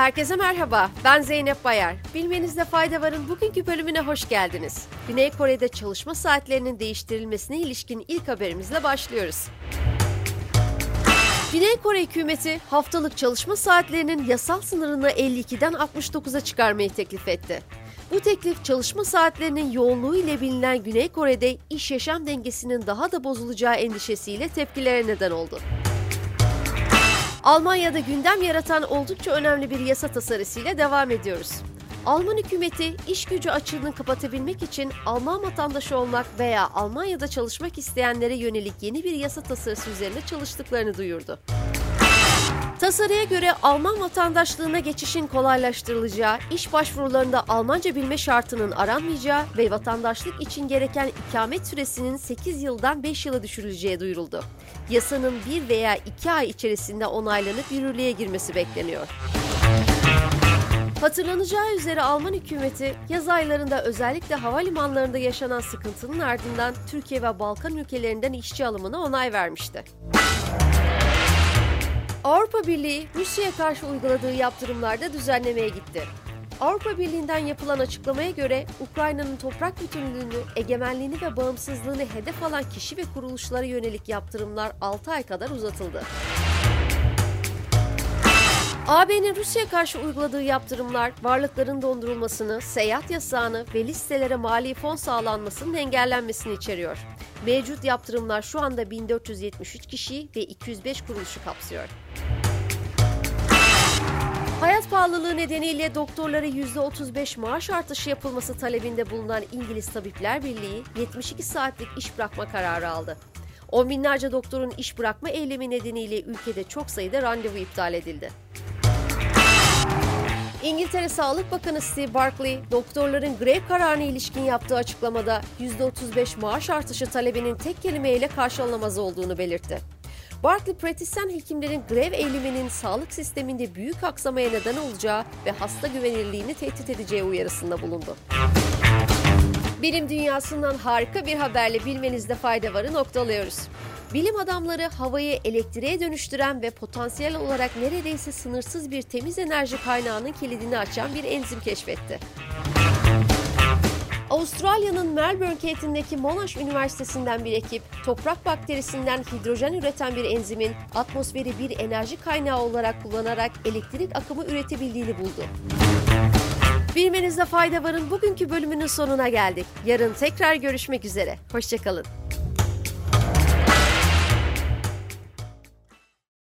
Herkese merhaba, ben Zeynep Bayar. Bilmenizde fayda varın bugünkü bölümüne hoş geldiniz. Güney Kore'de çalışma saatlerinin değiştirilmesine ilişkin ilk haberimizle başlıyoruz. Güney Kore hükümeti haftalık çalışma saatlerinin yasal sınırını 52'den 69'a çıkarmayı teklif etti. Bu teklif çalışma saatlerinin yoğunluğu ile bilinen Güney Kore'de iş yaşam dengesinin daha da bozulacağı endişesiyle tepkilere neden oldu. Almanya'da gündem yaratan oldukça önemli bir yasa tasarısıyla devam ediyoruz. Alman hükümeti iş gücü açığını kapatabilmek için Alman vatandaşı olmak veya Almanya'da çalışmak isteyenlere yönelik yeni bir yasa tasarısı üzerinde çalıştıklarını duyurdu. Tasarıya göre Alman vatandaşlığına geçişin kolaylaştırılacağı, iş başvurularında Almanca bilme şartının aranmayacağı ve vatandaşlık için gereken ikamet süresinin 8 yıldan 5 yıla düşürüleceği duyuruldu. Yasanın 1 veya 2 ay içerisinde onaylanıp yürürlüğe girmesi bekleniyor. Hatırlanacağı üzere Alman hükümeti yaz aylarında özellikle havalimanlarında yaşanan sıkıntının ardından Türkiye ve Balkan ülkelerinden işçi alımına onay vermişti. Avrupa Birliği Rusya'ya karşı uyguladığı yaptırımlarda düzenlemeye gitti. Avrupa Birliği'nden yapılan açıklamaya göre Ukrayna'nın toprak bütünlüğünü, egemenliğini ve bağımsızlığını hedef alan kişi ve kuruluşlara yönelik yaptırımlar 6 ay kadar uzatıldı. AB'nin Rusya karşı uyguladığı yaptırımlar varlıkların dondurulmasını, seyahat yasağını ve listelere mali fon sağlanmasının engellenmesini içeriyor. Mevcut yaptırımlar şu anda 1473 kişi ve 205 kuruluşu kapsıyor. Pahalılığı nedeniyle doktorlara %35 maaş artışı yapılması talebinde bulunan İngiliz Tabipler Birliği 72 saatlik iş bırakma kararı aldı. On binlerce doktorun iş bırakma eylemi nedeniyle ülkede çok sayıda randevu iptal edildi. İngiltere Sağlık Bakanı Steve Barclay, doktorların grev kararına ilişkin yaptığı açıklamada %35 maaş artışı talebinin tek kelimeyle karşılanamaz olduğunu belirtti. Barclay, pratisyen hekimlerin grev eyleminin sağlık sisteminde büyük aksamaya neden olacağı ve hasta güvenilirliğini tehdit edeceği uyarısında bulundu. Bilim dünyasından harika bir haberle bilmenizde fayda varı noktalıyoruz. Bilim adamları havayı elektriğe dönüştüren ve potansiyel olarak neredeyse sınırsız bir temiz enerji kaynağının kilidini açan bir enzim keşfetti. Melbourne kentindeki Monash Üniversitesi'nden bir ekip, toprak bakterisinden hidrojen üreten bir enzimin atmosferi bir enerji kaynağı olarak kullanarak elektrik akımı üretebildiğini buldu. Bilmenizde fayda varın bugünkü bölümünün sonuna geldik. Yarın tekrar görüşmek üzere. Hoşçakalın.